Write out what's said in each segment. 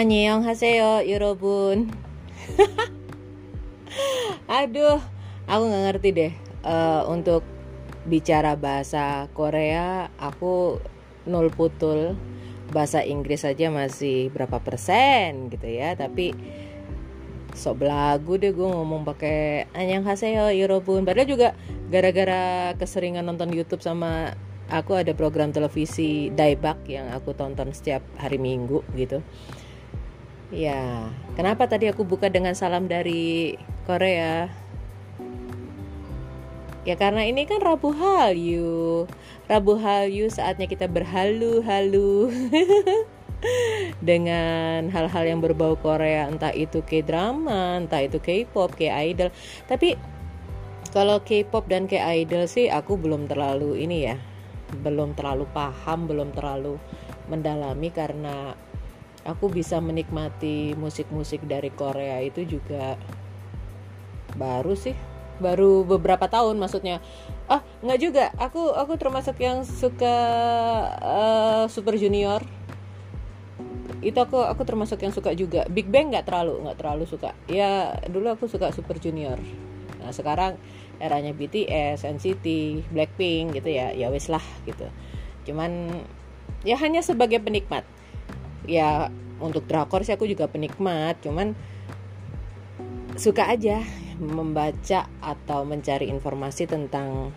Annyeonghaseyo, Yorobun. Aduh, aku nggak ngerti deh. Uh, untuk bicara bahasa Korea, aku nol putul. Bahasa Inggris saja masih berapa persen gitu ya. Tapi sok belagu deh gue ngomong pakai Annyeonghaseyo, Yorobun. Padahal juga gara-gara keseringan nonton YouTube sama aku ada program televisi Daibak yang aku tonton setiap hari Minggu gitu Ya, kenapa tadi aku buka dengan salam dari Korea? Ya karena ini kan Rabu Hallyu. Rabu Hallyu saatnya kita berhalu-halu dengan hal-hal yang berbau Korea, entah itu K-drama, entah itu K-pop, K-idol. Tapi kalau K-pop dan K-idol sih aku belum terlalu ini ya, belum terlalu paham, belum terlalu mendalami karena aku bisa menikmati musik-musik dari Korea itu juga baru sih. Baru beberapa tahun maksudnya. Ah nggak juga. Aku aku termasuk yang suka uh, Super Junior. Itu aku aku termasuk yang suka juga. Big Bang nggak terlalu nggak terlalu suka. Ya dulu aku suka Super Junior. Nah sekarang eranya BTS NCT Blackpink gitu ya. Ya wes lah gitu. Cuman ya hanya sebagai penikmat ya untuk drakor sih aku juga penikmat cuman suka aja membaca atau mencari informasi tentang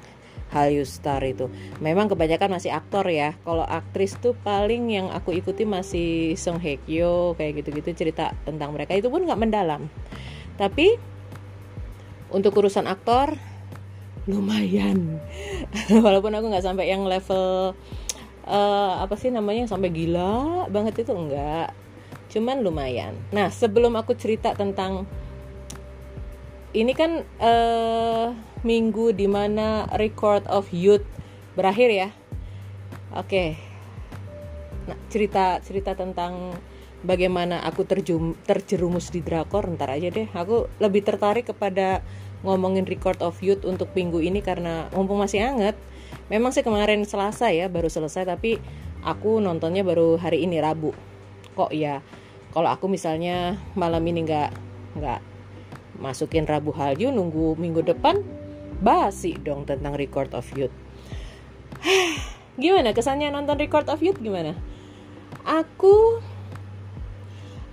Hallyu Star itu. Memang kebanyakan masih aktor ya. Kalau aktris tuh paling yang aku ikuti masih Song Hye Kyo kayak gitu-gitu cerita tentang mereka. Itu pun nggak mendalam. Tapi untuk urusan aktor lumayan. Walaupun aku nggak sampai yang level uh, apa sih namanya sampai gila banget itu enggak. Cuman lumayan. Nah sebelum aku cerita tentang ini kan uh, minggu di mana record of youth berakhir ya. Oke. Okay. nah cerita cerita tentang bagaimana aku terjum, terjerumus di drakor ntar aja deh. Aku lebih tertarik kepada ngomongin record of youth untuk minggu ini karena mumpung masih anget memang sih kemarin Selasa ya baru selesai tapi aku nontonnya baru hari ini Rabu. Kok ya kalau aku misalnya malam ini nggak nggak masukin Rabu Hallyu nunggu minggu depan basi dong tentang Record of Youth. Gimana kesannya nonton Record of Youth gimana? Aku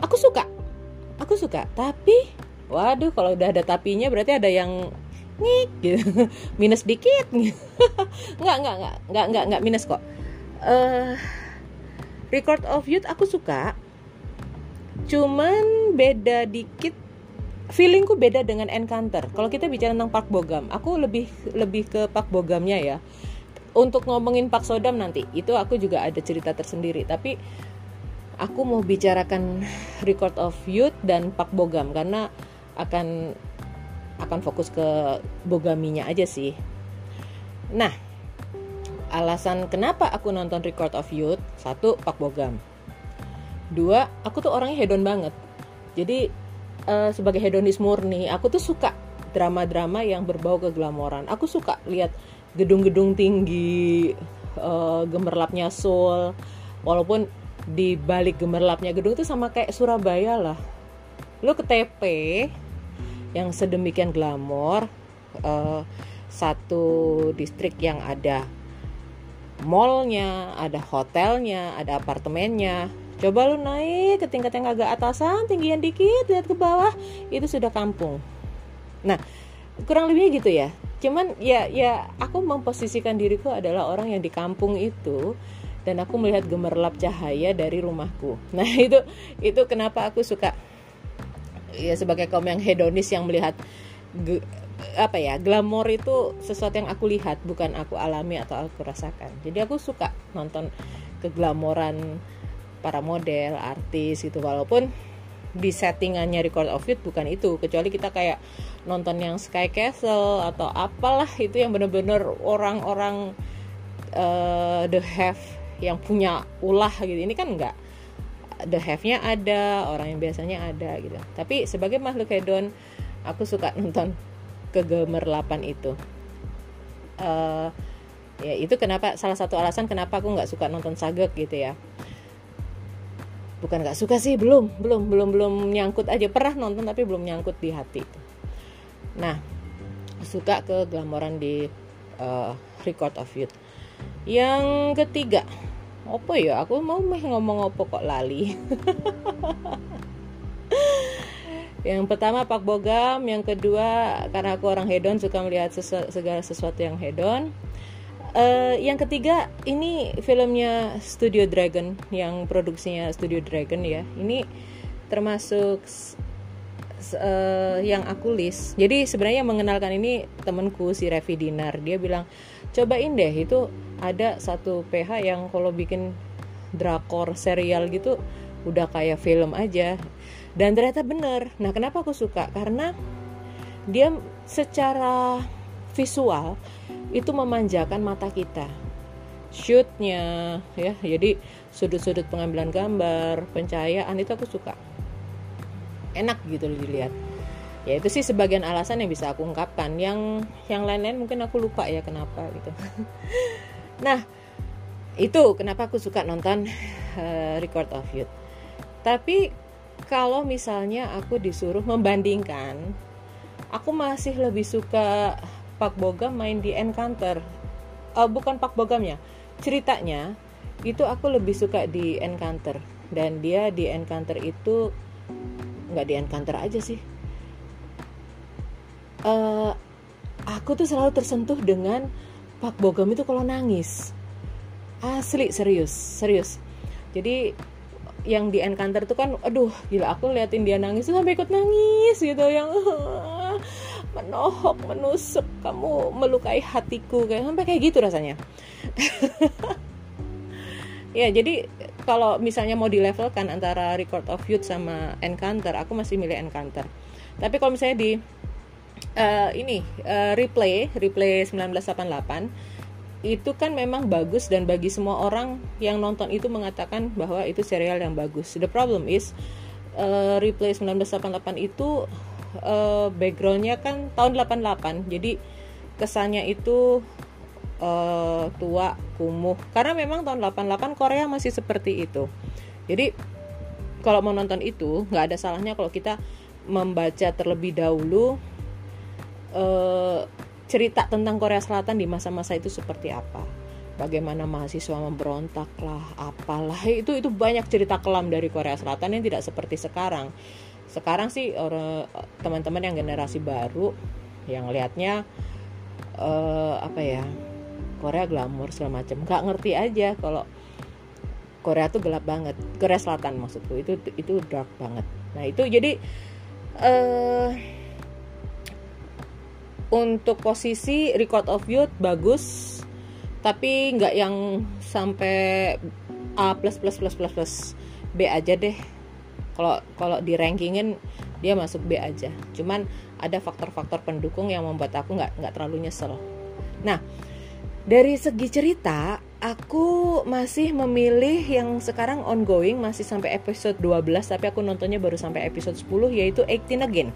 aku suka. Aku suka tapi waduh kalau udah ada tapinya berarti ada yang ngik gitu. Minus dikit. Nggak nggak nggak nggak nggak nggak minus kok. Uh, record of youth aku suka. Cuman beda dikit. Feelingku beda dengan encounter. Kalau kita bicara tentang Park Bogam aku lebih lebih ke Park Bogamnya ya. Untuk ngomongin Park Sodam nanti itu aku juga ada cerita tersendiri. Tapi aku mau bicarakan record of youth dan Park Bogam karena akan akan fokus ke bogaminya aja sih. Nah alasan kenapa aku nonton Record of Youth satu Pak Bogam. Dua aku tuh orangnya hedon banget. Jadi uh, sebagai hedonis murni aku tuh suka drama-drama yang berbau keglamoran. Aku suka lihat gedung-gedung tinggi uh, gemerlapnya Seoul. Walaupun di balik gemerlapnya gedung itu sama kayak Surabaya lah. Lo ke TP yang sedemikian glamor uh, satu distrik yang ada mallnya, ada hotelnya, ada apartemennya. Coba lu naik ke tingkat yang agak atasan, tinggian dikit, lihat ke bawah, itu sudah kampung. Nah, kurang lebihnya gitu ya. Cuman ya ya aku memposisikan diriku adalah orang yang di kampung itu dan aku melihat gemerlap cahaya dari rumahku. Nah, itu itu kenapa aku suka ya sebagai kaum yang hedonis yang melihat apa ya glamor itu sesuatu yang aku lihat bukan aku alami atau aku rasakan. Jadi aku suka nonton keglamoran para model artis gitu. Walaupun di settingannya record of it bukan itu. Kecuali kita kayak nonton yang Sky Castle atau apalah itu yang bener-bener orang-orang uh, the have yang punya ulah gitu. Ini kan enggak the have-nya ada orang yang biasanya ada gitu. Tapi sebagai makhluk hedon aku suka nonton kegemerlapan itu. Uh, ya itu kenapa salah satu alasan kenapa aku nggak suka nonton sagek gitu ya. Bukan nggak suka sih belum belum belum belum nyangkut aja. Pernah nonton tapi belum nyangkut di hati nah suka ke glamoran di uh, Record of Youth. Yang ketiga apa ya aku mau meh ngomong apa kok lali yang pertama Pak Bogam yang kedua karena aku orang hedon suka melihat sesu segala sesuatu yang hedon Uh, yang ketiga ini filmnya Studio Dragon yang produksinya Studio Dragon ya. Ini termasuk uh, yang aku list. Jadi sebenarnya mengenalkan ini temanku si Revi Dinar. Dia bilang cobain deh itu ada satu PH yang kalau bikin drakor serial gitu udah kayak film aja. Dan ternyata bener. Nah kenapa aku suka? Karena dia secara visual itu memanjakan mata kita shootnya ya jadi sudut-sudut pengambilan gambar pencahayaan itu aku suka enak gitu dilihat ya itu sih sebagian alasan yang bisa aku ungkapkan yang yang lain-lain mungkin aku lupa ya kenapa gitu nah itu kenapa aku suka nonton uh, Record of Youth. Tapi kalau misalnya aku disuruh membandingkan aku masih lebih suka Pak Bogam main di Encounter. Uh, bukan Pak Bogam ya ceritanya itu aku lebih suka di Encounter. Dan dia di Encounter itu nggak di Encounter aja sih. Uh, aku tuh selalu tersentuh dengan Pak Bogam itu kalau nangis. Asli serius serius. Jadi yang di Encounter tuh kan aduh gila aku liatin dia nangis sampai ikut nangis gitu yang menohok menusuk kamu melukai hatiku kayak sampai kayak gitu rasanya. Ya jadi kalau misalnya mau dilevelkan antara Record of Youth sama Encounter aku masih milih Encounter. Tapi kalau misalnya di uh, ini uh, replay replay 1988 itu kan memang bagus dan bagi semua orang yang nonton itu mengatakan bahwa itu serial yang bagus. The problem is uh, replay 1988 itu uh, backgroundnya kan tahun 88 jadi kesannya itu uh, tua kumuh karena memang tahun 88 Korea masih seperti itu jadi kalau mau nonton itu nggak ada salahnya kalau kita membaca terlebih dahulu uh, cerita tentang Korea Selatan di masa-masa itu seperti apa? Bagaimana mahasiswa memberontak lah apalah. Itu itu banyak cerita kelam dari Korea Selatan yang tidak seperti sekarang. Sekarang sih teman-teman yang generasi baru yang lihatnya uh, apa ya Korea glamor segala macam. Nggak ngerti aja kalau Korea tuh gelap banget. Korea Selatan maksudku itu itu dark banget. Nah itu jadi uh, untuk posisi record of youth bagus. Tapi nggak yang sampai A plus plus plus plus plus. B aja deh. Kalau kalau di rankingin dia masuk B aja. Cuman ada faktor-faktor pendukung yang membuat aku nggak nggak terlalu nyesel. Nah dari segi cerita aku masih memilih yang sekarang ongoing masih sampai episode 12 tapi aku nontonnya baru sampai episode 10 yaitu 18 Again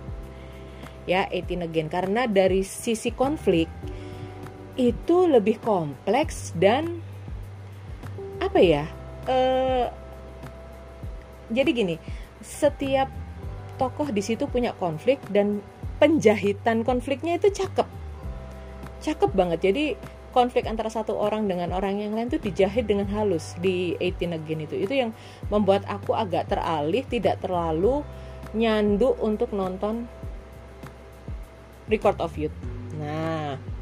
ya 18 Again karena dari sisi konflik itu lebih kompleks dan apa ya uh, jadi gini setiap tokoh di situ punya konflik dan penjahitan konfliknya itu cakep. Cakep banget. Jadi konflik antara satu orang dengan orang yang lain itu dijahit dengan halus di 18 Again itu. Itu yang membuat aku agak teralih tidak terlalu nyandu untuk nonton Record of Youth. Nah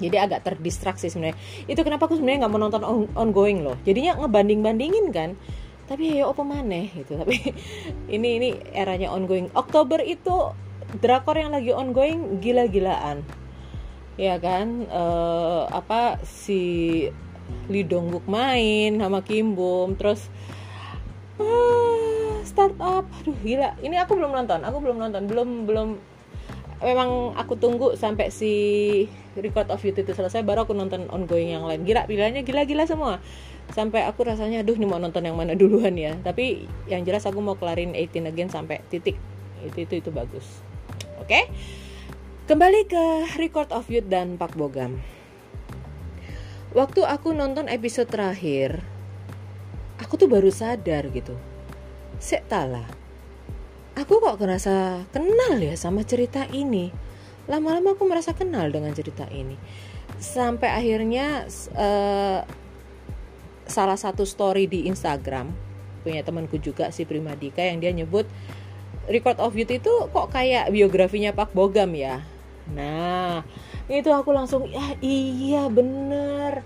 jadi agak terdistraksi sebenarnya. Itu kenapa aku sebenarnya nggak menonton on ongoing loh. Jadinya ngebanding bandingin kan. Tapi ya apa maneh gitu. Tapi ini ini eranya ongoing. Oktober itu drakor yang lagi ongoing gila-gilaan. Ya kan? Uh, apa si Lee Dong Wook main sama Kim Bum terus uh, startup aduh gila. Ini aku belum nonton. Aku belum nonton. Belum belum memang aku tunggu sampai si record of youth itu selesai baru aku nonton ongoing yang lain. Gila pilihannya gila-gila semua. Sampai aku rasanya aduh nih mau nonton yang mana duluan ya. Tapi yang jelas aku mau kelarin 18 again sampai titik. Itu itu itu bagus. Oke? Okay? kembali ke Record of Youth dan Pak Bogam. Waktu aku nonton episode terakhir aku tuh baru sadar gitu. Sektala. Aku kok ngerasa kenal ya sama cerita ini. Lama-lama aku merasa kenal dengan cerita ini. Sampai akhirnya uh, salah satu story di Instagram punya temanku juga si Primadika yang dia nyebut Record of Youth itu kok kayak biografinya Pak Bogam ya. Nah, itu aku langsung ya iya bener.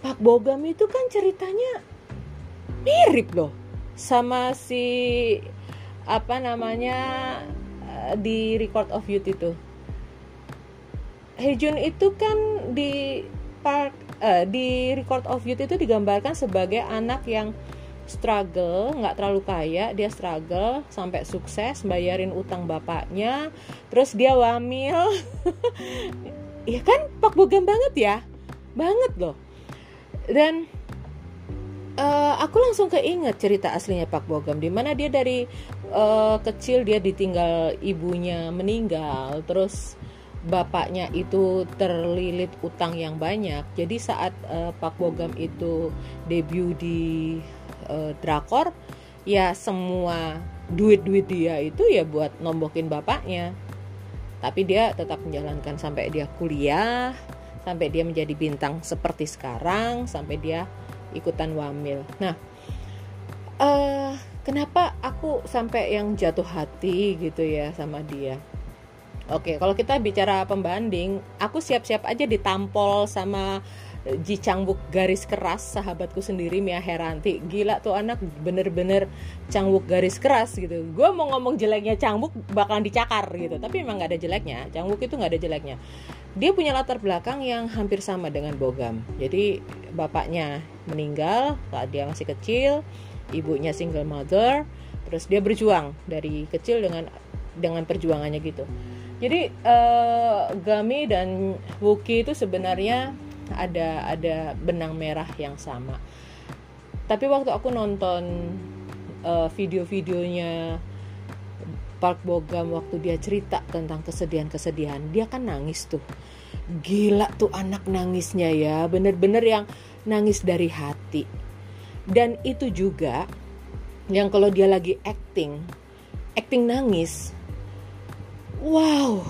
Pak Bogam itu kan ceritanya mirip loh sama si apa namanya eh, di Record of Youth itu. Hejun itu kan di part uh, di Record of Youth itu digambarkan sebagai anak yang struggle, nggak terlalu kaya, dia struggle sampai sukses bayarin utang bapaknya, terus dia wamil. ya kan Pak Bogam banget ya, banget loh. Dan uh, aku langsung keinget cerita aslinya Pak Bogam di mana dia dari uh, kecil dia ditinggal ibunya meninggal terus bapaknya itu terlilit utang yang banyak jadi saat uh, Pak Bogam itu debut di uh, drakor ya semua duit-duit dia itu ya buat nombokin bapaknya tapi dia tetap menjalankan sampai dia kuliah sampai dia menjadi bintang seperti sekarang sampai dia ikutan wamil. Nah, uh, kenapa aku sampai yang jatuh hati gitu ya sama dia? Oke, kalau kita bicara pembanding, aku siap-siap aja ditampol sama Ji Changbuk garis keras sahabatku sendiri Mia Heranti. Gila tuh anak bener-bener Changbuk garis keras gitu. Gue mau ngomong jeleknya Changbuk bakalan dicakar gitu tapi emang nggak ada jeleknya. Changbuk itu nggak ada jeleknya. Dia punya latar belakang yang hampir sama dengan Bogam. Jadi bapaknya meninggal saat dia masih kecil ibunya single mother terus dia berjuang dari kecil dengan dengan perjuangannya gitu. Jadi uh, Gami dan Wuki itu sebenarnya ada ada benang merah yang sama. Tapi waktu aku nonton uh, video-videonya Park Bogam waktu dia cerita tentang kesedihan-kesedihan dia kan nangis tuh. Gila tuh anak nangisnya ya bener-bener yang nangis dari hati dan itu juga yang kalau dia lagi acting acting nangis wow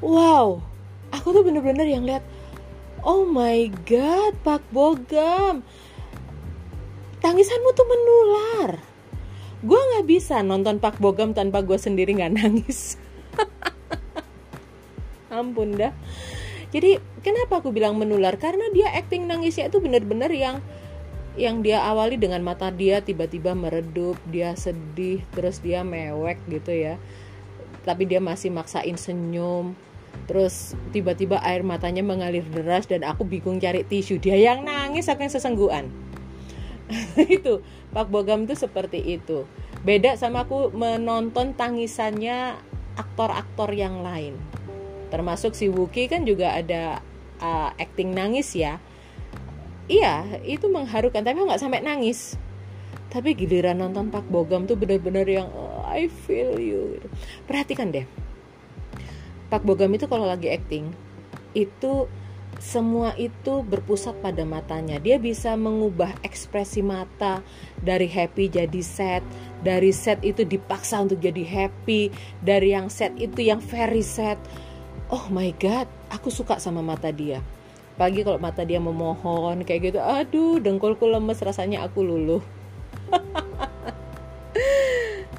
wow aku tuh bener-bener yang lihat Oh my god, Pak Bogam. Tangisanmu tuh menular. Gue gak bisa nonton Pak Bogam tanpa gue sendiri gak nangis. Ampun dah. Jadi kenapa aku bilang menular? Karena dia acting nangisnya itu bener-bener yang yang dia awali dengan mata dia tiba-tiba meredup, dia sedih, terus dia mewek gitu ya. Tapi dia masih maksain senyum. Terus tiba-tiba air matanya mengalir deras dan aku bingung cari tisu. Dia yang nangis aku yang sesengguan. Itu Pak Bogam itu seperti itu. Beda sama aku menonton tangisannya aktor-aktor yang lain. Termasuk si Wuki kan juga ada uh, acting nangis ya iya itu mengharukan tapi nggak sampai nangis tapi giliran nonton Pak Bogam tuh bener-bener yang oh, I feel you perhatikan deh Pak Bogam itu kalau lagi acting itu semua itu berpusat pada matanya. Dia bisa mengubah ekspresi mata dari happy jadi sad, dari sad itu dipaksa untuk jadi happy, dari yang sad itu yang very sad. Oh my god, aku suka sama mata dia. Pagi kalau mata dia memohon kayak gitu, aduh dengkulku lemes rasanya aku luluh.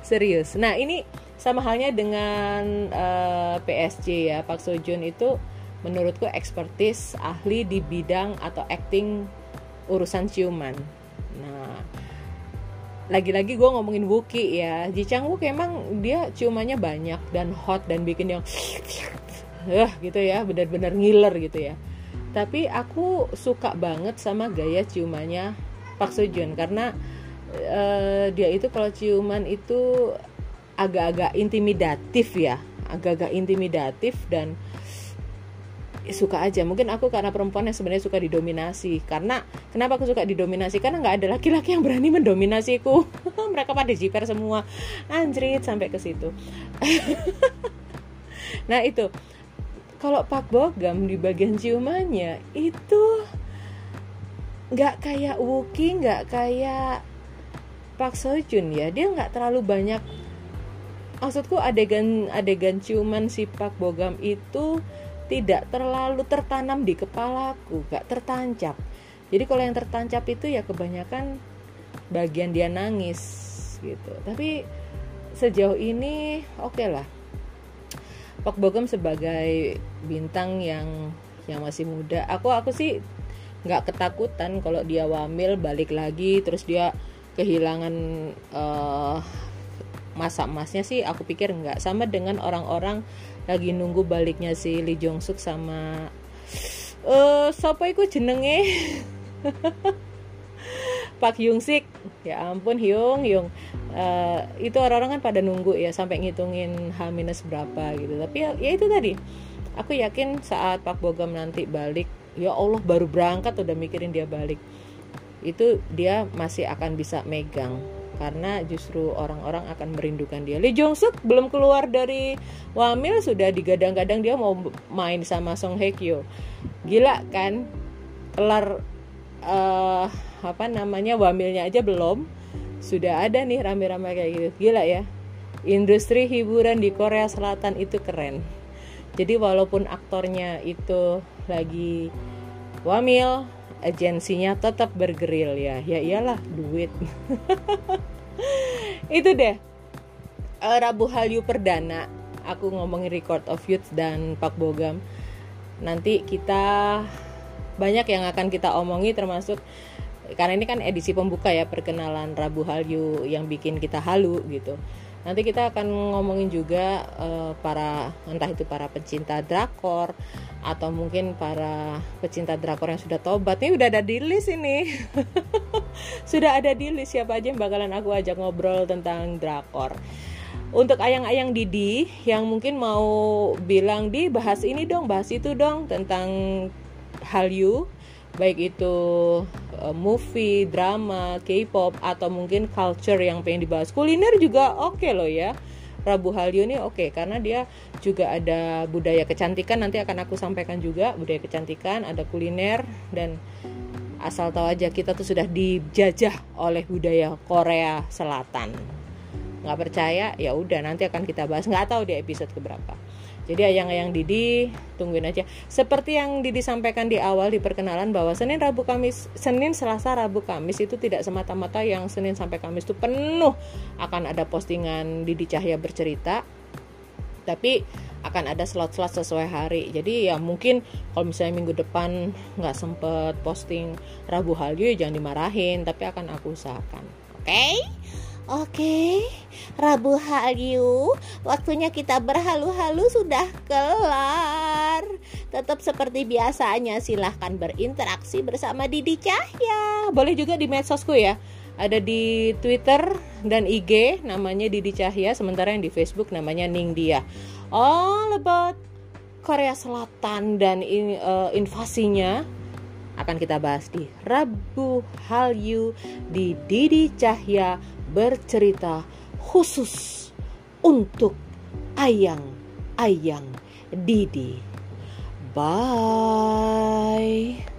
Serius. Nah, ini sama halnya dengan uh, eh, PSG ya Pak Sojun itu menurutku ekspertis ahli di bidang atau acting urusan ciuman nah lagi-lagi gue ngomongin Wuki ya Ji Chang Wook emang dia ciumannya banyak dan hot dan bikin yang uh, gitu ya benar-benar ngiler gitu ya tapi aku suka banget sama gaya ciumannya Pak Sojun karena uh, dia itu kalau ciuman itu agak-agak intimidatif ya. Agak-agak intimidatif dan suka aja. Mungkin aku karena perempuan yang sebenarnya suka didominasi. Karena kenapa aku suka didominasi? Karena nggak ada laki-laki yang berani mendominasiku mereka pada jiper semua. Anjrit sampai ke situ. Nah itu kalau Pak Bogam di bagian ciumannya itu nggak kayak Wuki nggak kayak Pak Sojun ya dia nggak terlalu banyak maksudku adegan adegan ciuman si Pak Bogam itu tidak terlalu tertanam di kepalaku, gak tertancap. Jadi kalau yang tertancap itu ya kebanyakan bagian dia nangis gitu. Tapi sejauh ini oke okay lah. Pak Bogam sebagai bintang yang yang masih muda, aku aku sih nggak ketakutan kalau dia wamil balik lagi terus dia kehilangan uh, masa emasnya sih aku pikir nggak. Sama dengan orang-orang lagi nunggu baliknya si Lee Jong Suk sama eh uh, siapa itu jenenge Pak Hyung Sik ya ampun Hyung Hyung uh, itu orang-orang kan pada nunggu ya sampai ngitungin H minus berapa gitu tapi ya, ya itu tadi aku yakin saat Pak Bogam nanti balik ya Allah baru berangkat udah mikirin dia balik itu dia masih akan bisa megang karena justru orang-orang akan merindukan dia. Lee Jong Suk belum keluar dari Wamil sudah digadang-gadang dia mau main sama Song Hye Kyo. Gila kan? Kelar uh, apa namanya Wamilnya aja belum sudah ada nih rame-rame kayak gitu. Gila ya. Industri hiburan di Korea Selatan itu keren. Jadi walaupun aktornya itu lagi wamil, agensinya tetap bergeril ya ya iyalah duit itu deh uh, Rabu Halyu Perdana aku ngomongin Record of Youth dan Pak Bogam nanti kita banyak yang akan kita omongi termasuk karena ini kan edisi pembuka ya perkenalan Rabu Halyu yang bikin kita halu gitu Nanti kita akan ngomongin juga uh, para entah itu para pecinta drakor atau mungkin para pecinta drakor yang sudah tobat. Ini udah ada di list ini. sudah ada di list siapa aja yang bakalan aku ajak ngobrol tentang drakor. Untuk ayang-ayang Didi yang mungkin mau bilang di bahas ini dong, bahas itu dong tentang Hallyu baik itu uh, movie, drama, K-pop atau mungkin culture yang pengen dibahas. Kuliner juga oke okay loh ya. Rabu Halyu ini oke okay, karena dia juga ada budaya kecantikan nanti akan aku sampaikan juga budaya kecantikan, ada kuliner dan asal tahu aja kita tuh sudah dijajah oleh budaya Korea Selatan. Nggak percaya? Ya udah nanti akan kita bahas. Nggak tahu di episode keberapa. Jadi ayang-ayang Didi tungguin aja. Seperti yang Didi sampaikan di awal di perkenalan bahwa Senin, Rabu, Kamis, Senin, Selasa, Rabu, Kamis itu tidak semata-mata yang Senin sampai Kamis itu penuh akan ada postingan Didi Cahya bercerita. Tapi akan ada slot-slot sesuai hari. Jadi ya mungkin kalau misalnya minggu depan nggak sempet posting Rabu Halyu jangan dimarahin, tapi akan aku usahakan. Oke? Okay? Oke, Rabu Hallyu, waktunya kita berhalu-halu sudah kelar. Tetap seperti biasanya, silahkan berinteraksi bersama Didi Cahya. Boleh juga di medsosku ya. Ada di Twitter dan IG namanya Didi Cahya, sementara yang di Facebook namanya Ning Dia. All about Korea Selatan dan in, uh, invasinya akan kita bahas di Rabu Hallyu di Didi Cahya bercerita khusus untuk ayang-ayang Didi. Bye.